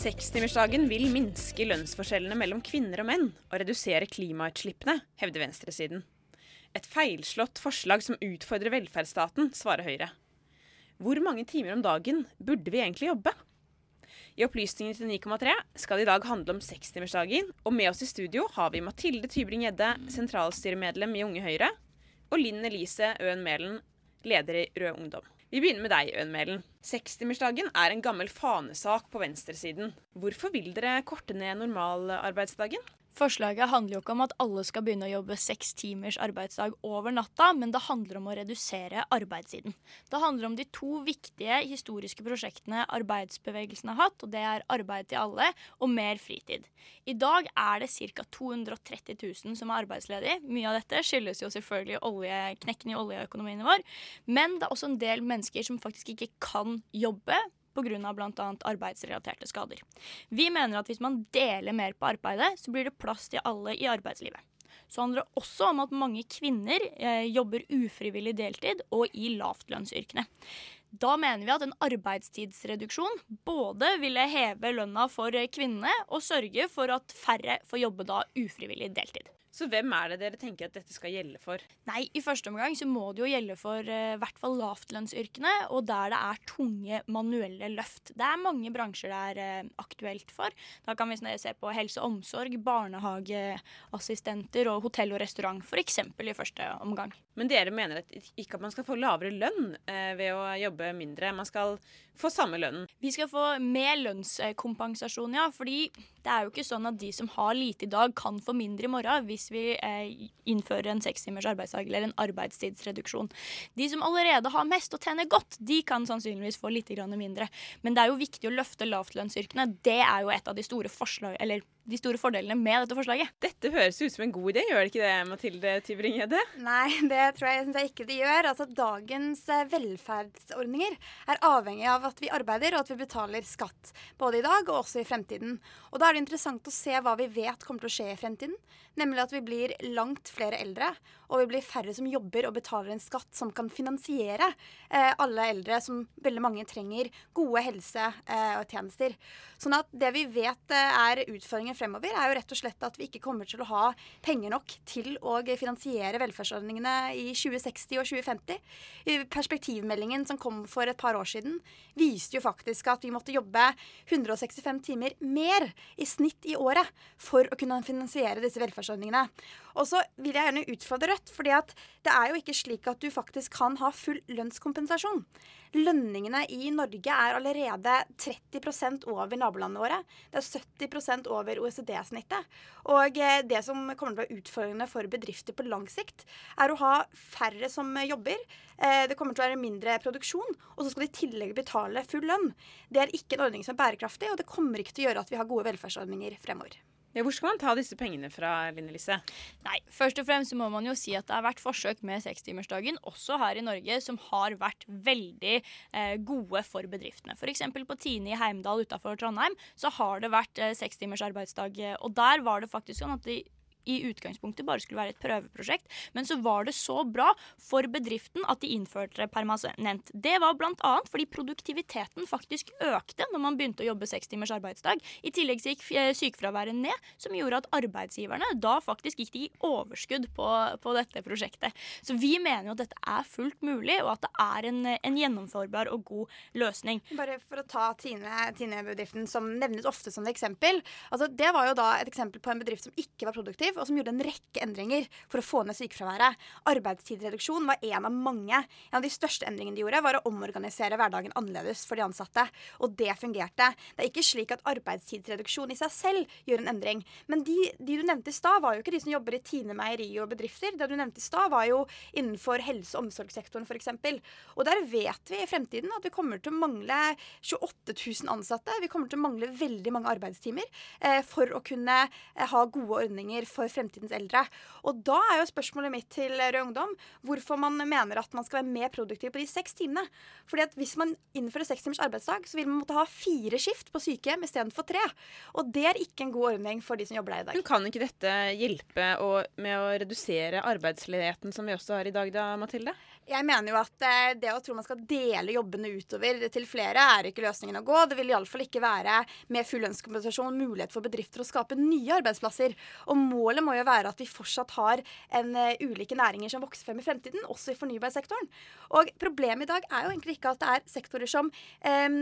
Sekstimersdagen vil minske lønnsforskjellene mellom kvinner og menn og redusere klimautslippene, hevder venstresiden. Et feilslått forslag som utfordrer velferdsstaten, svarer Høyre. Hvor mange timer om dagen burde vi egentlig jobbe? I Opplysningen til 9,3 skal det i dag handle om sekstimersdagen, og med oss i studio har vi Mathilde Tybring-Gjedde, sentralstyremedlem i Unge Høyre, og Linn Elise Øen Mælen, leder i Rød Ungdom. Vi begynner med deg, Øen. Sekstimersdagen er en gammel fanesak på venstresiden. Hvorfor vil dere korte ned normalarbeidsdagen? Forslaget handler jo ikke om at alle skal begynne å jobbe seks timers arbeidsdag over natta, men det handler om å redusere arbeidstiden. Det handler om de to viktige historiske prosjektene arbeidsbevegelsen har hatt, og det er arbeid til alle og mer fritid. I dag er det ca. 230 000 som er arbeidsledige. Mye av dette skyldes jo selvfølgelig olje, knekken i oljeøkonomien vår, men det er også en del mennesker som faktisk ikke kan jobbe pga. bl.a. arbeidsrelaterte skader. Vi mener at hvis man deler mer på arbeidet, så blir det plass til alle i arbeidslivet. Så handler det også om at mange kvinner eh, jobber ufrivillig deltid og i lavtlønnsyrkene. Da mener vi at en arbeidstidsreduksjon både ville heve lønna for kvinnene og sørge for at færre får jobbe da ufrivillig deltid. Så hvem er det dere tenker at dette skal gjelde for? Nei, I første omgang så må det jo gjelde for i uh, hvert fall lavtlønnsyrkene, og der det er tunge manuelle løft. Det er mange bransjer det er uh, aktuelt for. Da kan vi se på helse og omsorg, barnehageassistenter og hotell og restaurant f.eks. i første omgang. Men dere mener at ikke at man skal få lavere lønn uh, ved å jobbe mindre. Man skal få samme lønnen. Vi skal få mer lønnskompensasjon, ja. Fordi det er jo ikke sånn at de som har lite i dag, kan få mindre i morgen. hvis hvis vi eh, innfører en sekstimers arbeidsdag eller en arbeidstidsreduksjon. De som allerede har mest og tjener godt, de kan sannsynligvis få litt mindre. Men det er jo viktig å løfte lavtlønnsyrkene. Det er jo et av de store forslagene, eller de store fordelene med dette forslaget. Dette høres ut som en god idé, gjør det ikke det, Mathilde Tybring-Gjedde? Nei, det tror jeg, jeg ikke det gjør. Altså, dagens eh, velferdsordninger er avhengig av at vi arbeider og at vi betaler skatt. Både i dag og også i fremtiden. Og da er det interessant å se hva vi vet kommer til å skje i fremtiden. Nemlig at vi blir langt flere eldre, og vi blir færre som jobber og betaler en skatt som kan finansiere eh, alle eldre, som veldig mange trenger gode helse- Eh, sånn at det vi vet eh, er utfordringen fremover, er jo rett og slett at vi ikke kommer til å ha penger nok til å finansiere velferdsordningene i 2060 og 2050. Perspektivmeldingen som kom for et par år siden, viste jo faktisk at vi måtte jobbe 165 timer mer i snitt i året for å kunne finansiere disse velferdsordningene. Og så vil jeg gjerne utfordre Rødt, fordi at det er jo ikke slik at du faktisk kan ha full lønnskompensasjon. Lønningene i Norge er allerede 30% over nabolandene våre. Det er 70% over OECD-snittet. Og eh, det som kommer til å være utfordrende for bedrifter på lang sikt, er å ha færre som jobber. Eh, det kommer til å være mindre produksjon, og så skal de i tillegg betale full lønn. Det er ikke en ordning som er bærekraftig, og det kommer ikke til å gjøre at vi har gode velferdsordninger fremover. Ja, hvor skal man ta disse pengene fra, Line Lise? Nei, Først og fremst må man jo si at det har vært forsøk med sekstimersdagen også her i Norge som har vært veldig eh, gode for bedriftene. F.eks. på Tine i Heimdal utafor Trondheim så har det vært eh, sekstimers arbeidsdag. Og der var det faktisk sånn at de i utgangspunktet bare skulle være et prøveprosjekt, men så var det så bra for bedriften at de innførte det permanent. Det var bl.a. fordi produktiviteten faktisk økte når man begynte å jobbe seks timers arbeidsdag. I tillegg gikk eh, sykefraværet ned, som gjorde at arbeidsgiverne da faktisk gikk i overskudd på, på, dette prosjektet. Så vi mener jo at dette er fullt mulig, og at det er en, en gjennomførbar og god løsning. Bare for å ta Tine-bedriften, Tine som nevnes ofte som et eksempel. Altså, det var jo da et eksempel på en bedrift som ikke var produktiv og som gjorde en rekke endringer for å få ned sykefraværet. Arbeidstidsreduksjon var en av mange. En av de største endringene de gjorde, var å omorganisere hverdagen annerledes for de ansatte. Og det fungerte. Det er ikke slik at arbeidstidsreduksjon i seg selv gjør en endring. Men de, de du nevnte i stad, var jo ikke de som jobber i Tine meieri og bedrifter. Det du nevnte i stad, var jo innenfor helse- og omsorgssektoren f.eks. Og der vet vi i fremtiden at vi kommer til å mangle 28 000 ansatte. Vi kommer til å mangle veldig mange arbeidstimer eh, for å kunne eh, ha gode ordninger for for fremtidens eldre. Og da er jo spørsmålet mitt til Rød Ungdom hvorfor man mener at man skal være mer produktiv på de seks timene. Fordi at hvis man innfører seks timers arbeidsdag, så vil man måtte ha fire skift på sykehjem istedenfor tre. Og det er ikke en god ordning for de som jobber der i dag. Men kan ikke dette hjelpe å, med å redusere arbeidsledigheten som vi også har i dag, da, Mathilde? Jeg mener jo at eh, det å tro man skal dele jobbene utover til flere, er ikke løsningen å gå. Det vil iallfall ikke være med full lønnskompensasjon mulighet for bedrifter å skape nye arbeidsplasser. Og målet må jo være at vi fortsatt har en uh, ulike næringer som vokser frem i fremtiden, også i fornybarsektoren. Og problemet i dag er jo egentlig ikke at det er sektorer som um,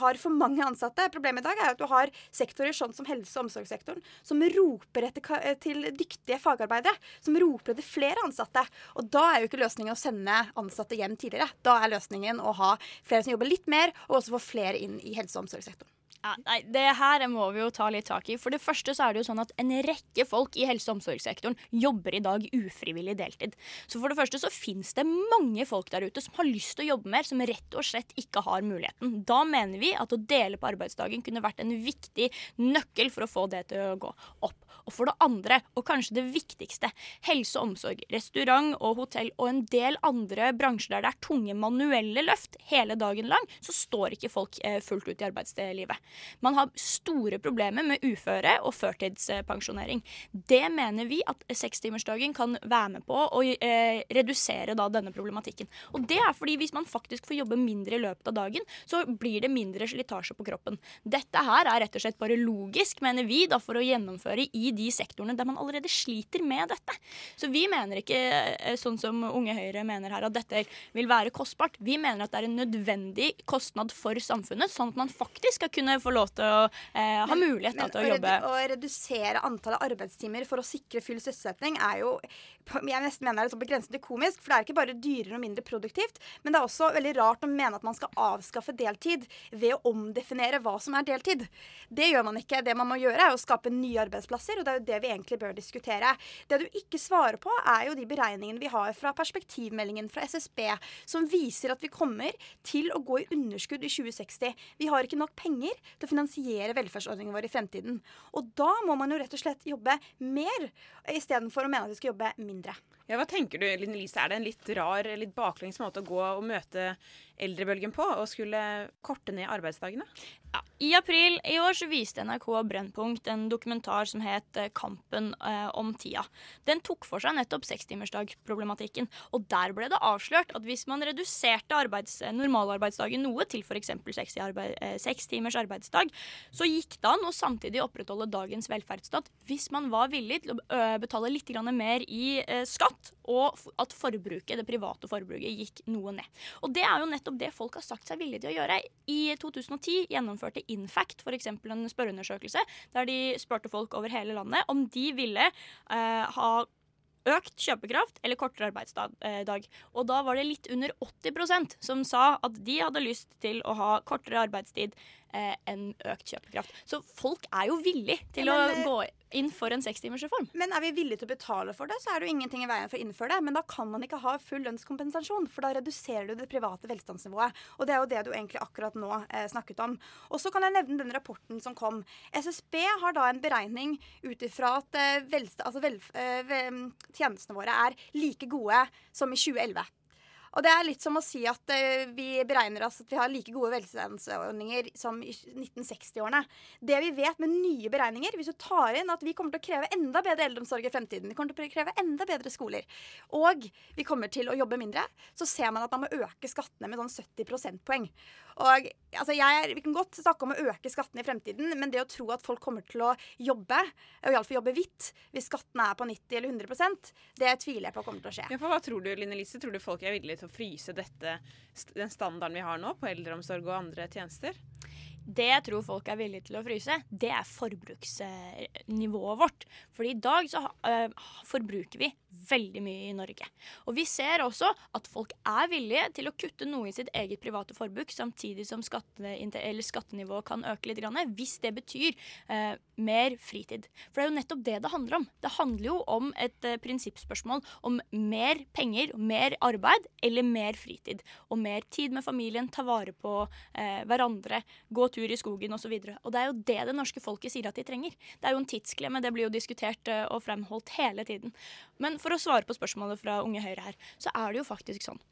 har for mange ansatte. Problemet i dag er at du har sektorer sånn som helse- og omsorgssektoren som roper etter eh, til dyktige fagarbeidere. Som roper etter flere ansatte. Og da er jo ikke løsningen å sende ansatte hjem tidligere. Da er løsningen å ha flere som jobber litt mer, og også få flere inn i helse- og omsorgssektoren. Ja, nei, Det her må vi jo ta litt tak i. For det første så er det jo sånn at en rekke folk i helse- og omsorgssektoren jobber i dag ufrivillig deltid. Så for det første så fins det mange folk der ute som har lyst til å jobbe mer, som rett og slett ikke har muligheten. Da mener vi at å dele på arbeidsdagen kunne vært en viktig nøkkel for å få det til å gå opp. Og for det andre, og kanskje det viktigste, helse og omsorg, restaurant og hotell og en del andre bransjer der det er tunge manuelle løft hele dagen lang, så står ikke folk eh, fullt ut i arbeidslivet. Man har store problemer med uføre og førtidspensjonering. Det mener vi at sekstimersdagen kan være med på å eh, redusere da denne problematikken. Og det er fordi hvis man faktisk får jobbe mindre i løpet av dagen, så blir det mindre slitasje på kroppen. Dette her er rett og slett bare logisk, mener vi, da, for å gjennomføre i de sektorene der man allerede sliter med dette. Så vi mener ikke eh, sånn som Unge Høyre mener her, at dette vil være kostbart. Vi mener at det er en nødvendig kostnad for samfunnet, sånn at man faktisk skal kunne få lov til å eh, ha mulighet men, til å jobbe. Å redusere antallet arbeidstimer for å sikre full sysselsetting er jo jeg nesten mener det er på grensen til komisk, for det er ikke bare dyrere og mindre produktivt, men det er også veldig rart å mene at man skal avskaffe deltid ved å omdefinere hva som er deltid. Det gjør man ikke. Det man må gjøre, er å skape nye arbeidsplasser, og det er jo det vi egentlig bør diskutere. Det du ikke svarer på, er jo de beregningene vi har fra perspektivmeldingen fra SSB, som viser at vi kommer til å gå i underskudd i 2060. Vi har ikke nok penger til å finansiere velferdsordningene våre i fremtiden. Og da må man jo rett og slett jobbe mer, istedenfor å mene at vi skal jobbe mindre. Ja, Hva tenker du, Line Lise? Er det en litt rar, litt baklengs måte å gå og møte eldrebølgen på, og skulle korte ned arbeidsdagene? Ja, I april i år så viste NRK Brennpunkt en dokumentar som het eh, 'Kampen eh, om tida'. Den tok for seg nettopp sekstimersdagproblematikken. Og der ble det avslørt at hvis man reduserte arbeids, normalarbeidsdagen noe, til f.eks. Seks, arbeid, eh, timers arbeidsdag, så gikk det an å samtidig opprettholde dagens velferdsstat hvis man var villig til å betale litt mer i eh, skatt, og at forbruket, det private forbruket gikk noe ned. Og det er jo nettopp det folk har sagt seg villige til å gjøre. I 2010 gjennomførte Infact f.eks. en spørreundersøkelse der de spurte folk over hele landet om de ville uh, ha økt kjøpekraft eller kortere arbeidsdag. Eh, Og da var det litt under 80% som sa at de hadde lyst til å ha kortere arbeidstid eh, enn økt kjøpekraft. Så folk er jo villige til ja, men, å gå inn for en sekstimersreform. Men er vi villige til å betale for det, så er det jo ingenting i veien for å innføre det. Men da kan man ikke ha full lønnskompensasjon, for da reduserer du det private velstandsnivået. Og det er jo det du egentlig akkurat nå eh, snakket om. Og så kan jeg nevne den rapporten som kom. SSB har da en beregning ut ifra at eh, altså eh, tjenestene våre er like gode som i 2011. Og det er litt som å si at uh, vi beregner oss at vi har like gode velstandsordninger som i 1960-årene. Det vi vet med nye beregninger, hvis du tar inn at vi kommer til å kreve enda bedre eldreomsorg i fremtiden, vi kommer til å kreve enda bedre skoler, og vi kommer til å jobbe mindre, så ser man at man må øke skattene med sånn 70 prosentpoeng. Og altså, jeg, Vi kan godt snakke om å øke skattene i fremtiden, men det å tro at folk kommer til å jobbe, og iallfall jobbe hvitt, hvis skattene er på 90 eller 100% det tviler jeg på kommer til å skje. Ja, hva tror du, Line Lise? Tror du folk er villige til å fryse dette, den standarden vi har nå på eldreomsorg og andre tjenester? Det jeg tror folk er villige til å fryse, det er forbruksnivået vårt. Fordi i dag så uh, forbruker vi veldig mye i Norge. Og vi ser også at folk er villige til å kutte noe i sitt eget private forbruk, samtidig som skattenivået kan øke litt, grann, hvis det betyr uh, mer fritid. For det er jo nettopp det det handler om. Det handler jo om et uh, prinsippspørsmål om mer penger, mer arbeid eller mer fritid. Og mer tid med familien, ta vare på hverandre, gå tur i skogen osv. Og, så og det er jo det det norske folket sier at de trenger. Det er jo en tidsklemme, det blir jo diskutert eh, og fremholdt hele tiden. Men for å svare på spørsmålet fra Unge Høyre her, så er det jo faktisk sånn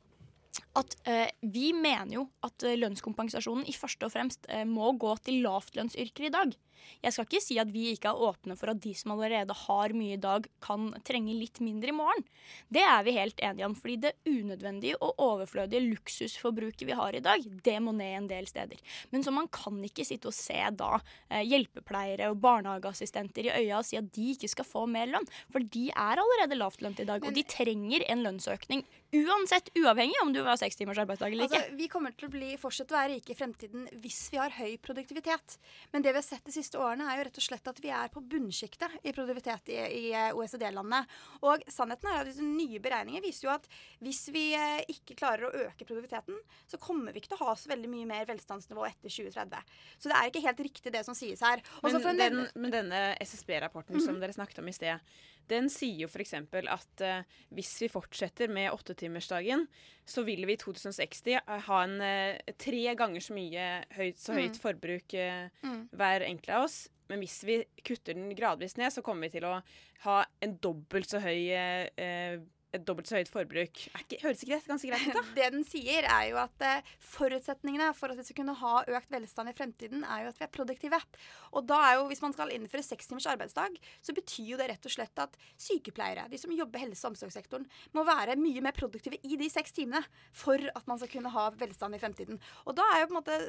at eh, vi mener jo at eh, lønnskompensasjonen i første og fremst eh, må gå til lavtlønnsyrker i dag. Jeg skal ikke si at vi ikke er åpne for at de som allerede har mye i dag, kan trenge litt mindre i morgen. Det er vi helt enige om, fordi det unødvendige og overflødige luksusforbruket vi har i dag, det må ned en del steder. Men så man kan ikke sitte og se da eh, hjelpepleiere og barnehageassistenter i øya og si at de ikke skal få mer lønn, for de er allerede lavtlønte i dag, og de trenger en lønnsøkning uansett, uavhengig om du ha seks timers arbeidsdag eller ikke. Altså, vi kommer til å bli, fortsette å være rike i fremtiden hvis vi har høy produktivitet. Men det vi har sett de siste årene, er jo rett og slett at vi er på bunnsjiktet i produktivitet i, i eh, OECD-landene. Og sannheten er at disse nye beregninger viser jo at hvis vi eh, ikke klarer å øke produktiviteten, så kommer vi ikke til å ha så veldig mye mer velstandsnivå etter 2030. Så det er ikke helt riktig det som sies her. Men, den, men, denne SSB-rapporten mm -hmm. som dere snakket om i sted, den sier jo f.eks. at eh, hvis vi fortsetter med åttetimersdagen, så vil vi i 2060 ha en eh, tre ganger så mye høyt, så høyt mm. forbruk eh, mm. hver enkelt av oss. Men hvis vi kutter den gradvis ned, så kommer vi til å ha en dobbelt så høy et dobbelt så høyt forbruk. Ikke, høres ikke det ganske greit ut, da? Det den sier, er jo at eh, forutsetningene for at vi skal kunne ha økt velstand i fremtiden, er jo at vi er produktive. Og da er jo, hvis man skal innføre seks timers arbeidsdag, så betyr jo det rett og slett at sykepleiere, de som jobber i helse- og omsorgssektoren, må være mye mer produktive i de seks timene for at man skal kunne ha velstand i fremtiden. Og da er jo på en måte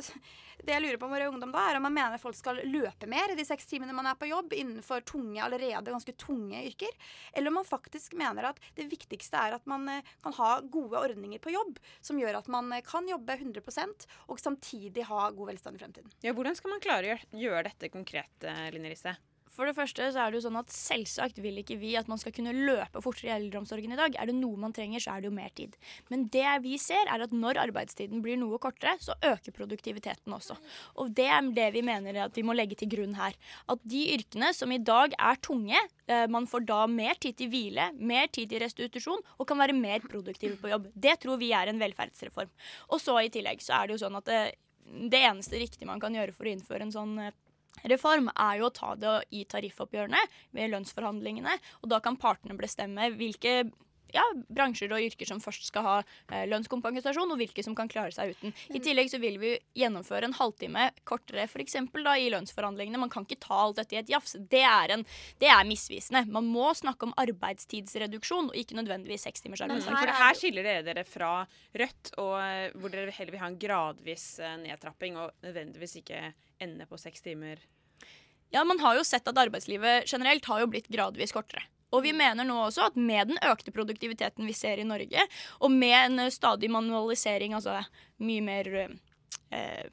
Det jeg lurer på om våre ungdom da, er om man mener folk skal løpe mer de seks timene man er på jobb innenfor tunge, allerede ganske tunge yrker, eller om man faktisk mener at det viktige viktigste er at man eh, kan ha gode ordninger på jobb som gjør at man eh, kan jobbe 100% og samtidig ha god velstand i fremtiden. Ja, hvordan skal man klare å gjøre dette konkret, eh, Line Risse? For det første så er det jo sånn at Selvsagt vil ikke vi at man skal kunne løpe fortere i eldreomsorgen i dag. Er det noe man trenger, så er det jo mer tid. Men det vi ser, er at når arbeidstiden blir noe kortere, så øker produktiviteten også. Og det er det vi mener at vi må legge til grunn her. At de yrkene som i dag er tunge, eh, man får da mer tid til hvile, mer tid til restitusjon og kan være mer produktive på jobb. Det tror vi er en velferdsreform. Og så i tillegg så er det jo sånn at det, eh, det eneste riktige man kan gjøre for å innføre en sånn eh, reform er jo å ta det i tariffoppgjørene ved lønnsforhandlingene. Og da kan partene bestemme hvilke ja, bransjer og yrker som først skal ha eh, lønnskompensasjon, og hvilke som kan klare seg uten. I tillegg så vil vi gjennomføre en halvtime kortere for eksempel, da, i lønnsforhandlingene. Man kan ikke ta alt dette i et jafs. Det er, en, det er misvisende. Man må snakke om arbeidstidsreduksjon, og ikke nødvendigvis seks timers arbeidsdag. For her skiller dere dere fra Rødt, og eh, hvor dere heller vil ha en gradvis eh, nedtrapping, og nødvendigvis ikke ende på seks timer? Ja, man har jo sett at arbeidslivet generelt har jo blitt gradvis kortere. Og vi mener nå også at med den økte produktiviteten vi ser i Norge, og med en stadig manualisering, altså mye mer eh,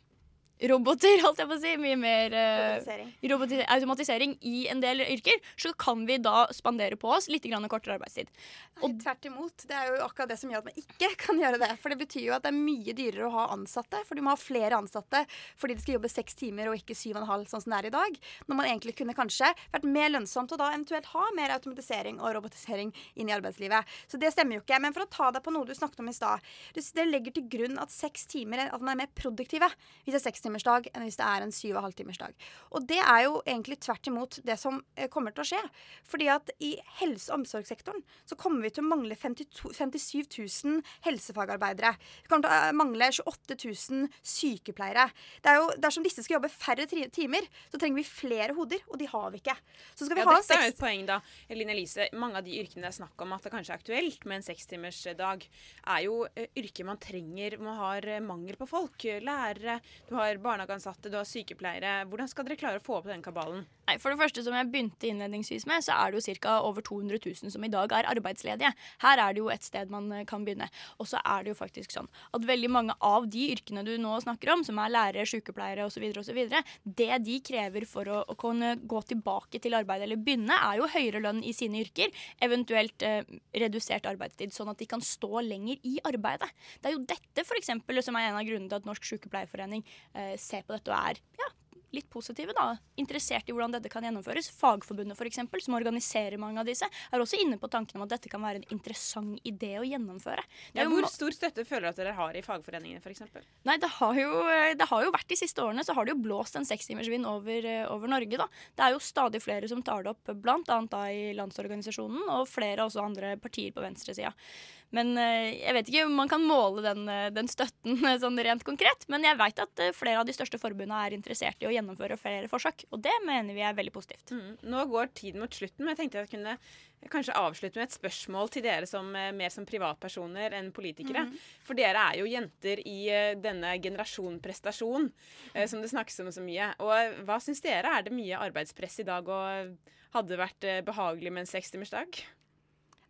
roboter, holdt jeg på å si. Mye mer uh, automatisering i en del yrker. Så kan vi da spandere på oss litt kortere arbeidstid. Og tvert imot. Det er jo akkurat det som gjør at man ikke kan gjøre det. For det betyr jo at det er mye dyrere å ha ansatte. For du må ha flere ansatte fordi de skal jobbe seks timer og ikke syv og en halv, sånn som det er i dag. Når man egentlig kunne kanskje vært mer lønnsomt og da eventuelt ha mer automatisering og robotisering inn i arbeidslivet. Så det stemmer jo ikke. Men for å ta deg på noe du snakket om i stad. Det legger til grunn at seks timer, at man er mer produktive hvis det er seks timer timersdag enn hvis det er en syv og halvtimersdag. Og det er jo egentlig tvert imot det som eh, kommer til å skje. Fordi at i helse- og omsorgssektoren så kommer vi til å mangle 52, 57 000 helsefagarbeidere. Vi kommer til å eh, mangle 28 000 sykepleiere. Det er jo, Dersom disse skal jobbe færre timer, så trenger vi flere hoder, og de har vi ikke. Så skal vi ja, ha dette er jo et poeng, da. Eline Elise, mange av de yrkene det er snakk om at det kanskje er aktuelt med en sekstimersdag, er jo yrker man trenger man har mangel på folk. Lærere, du har barnehageansatte, du har sykepleiere. Hvordan skal dere klare å få opp den kabalen? Nei, For det første, som jeg begynte innledningsvis med, så er det jo ca. over 200 000 som i dag er arbeidsledige. Her er det jo et sted man eh, kan begynne. Og så er det jo faktisk sånn at veldig mange av de yrkene du nå snakker om, som er lærere, sykepleiere osv., osv., det de krever for å, kunne gå tilbake til arbeid eller begynne, er jo høyere lønn i sine yrker, eventuelt eh, redusert arbeidstid, sånn at de kan stå lenger i arbeidet. Det er jo dette for eksempel, som er en av grunnene til at Norsk Sykepleierforening eh, ser på dette og er ja, litt positive, da, interessert i hvordan dette kan gjennomføres. Fagforbundet for eksempel, som organiserer mange av disse, er også inne på tanken om at dette kan være en interessant idé å gjennomføre. Ja, hvor stor støtte føler dere at dere har i fagforeningene f.eks.? Nei, det har, jo, det har, jo, vært de siste årene så har det jo blåst en sekstimersvind over, over Norge. da. Det er jo stadig flere som tar det opp, bl.a. i Landsorganisasjonen og flere også andre partier på venstresida. Men eh, jeg vet ikke om man kan måle den, eh, den støtten eh, sånn rent konkret. Men jeg veit at flere av de største forbundene er interessert i å gjennomføre flere forsøk. Og det mener vi er veldig positivt. Mm. Nå går tiden mot slutten, men jeg tenkte jeg kunne kanskje avslutte med et spørsmål til dere som mer som privatpersoner enn politikere. Mm. For dere er jo jenter i denne generasjon prestasjon, som det snakkes om så mye. Og hva syns dere? Er det mye arbeidspress i dag, og hadde det vært behagelig med en sekstimersdag?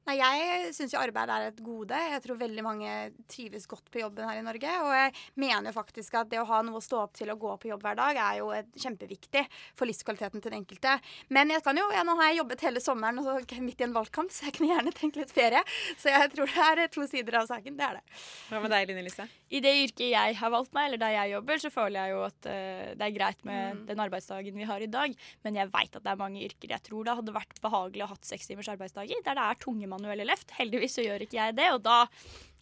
Nei, Jeg syns jo arbeid er et gode. Jeg tror veldig mange trives godt på jobben her i Norge. Og jeg mener jo faktisk at det å ha noe å stå opp til og gå på jobb hver dag er jo kjempeviktig for livskvaliteten til den enkelte. Men jeg kan jo, ja, nå har jeg jobbet hele sommeren og midt i en valgkamp, så jeg kunne gjerne tenkt litt ferie. Så jeg tror det er to sider av saken. Det er det. Hva med deg, Line Lise? I det yrket jeg har valgt meg, eller der jeg jobber, så føler jeg jo at uh, det er greit med mm. den arbeidsdagen vi har i dag. Men jeg veit at det er mange yrker jeg tror det hadde vært behagelig å ha seks timers arbeidsdager, der det er tunge manuelle løft. Heldigvis så gjør ikke jeg det, og da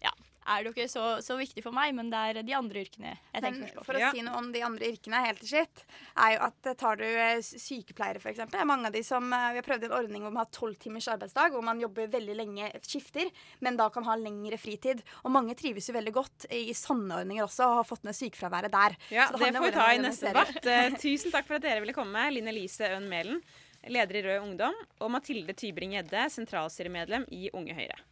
ja, er det jo ikke så, så, viktig for meg, men det er de andre yrkene jeg tenker men, For å ja. si noe om de andre yrkene helt til sitt, er jo at tar du eh, sykepleiere f.eks. Det er mange av de som eh, Vi har prøvd en ordning hvor man har tolv timers arbeidsdag, hvor man jobber veldig lenge skifter, men da kan ha lengre fritid. Og mange trives jo veldig godt i sånne ordninger også, og har fått ned sykefraværet der. Ja, det, det får vi ta i neste debatt. Eh, tusen takk for at dere ville komme, Line Lise Øhn Mælen leder i Rød Ungdom, og Mathilde Tybring-Gjedde, sentralstyremedlem i Unge Høyre.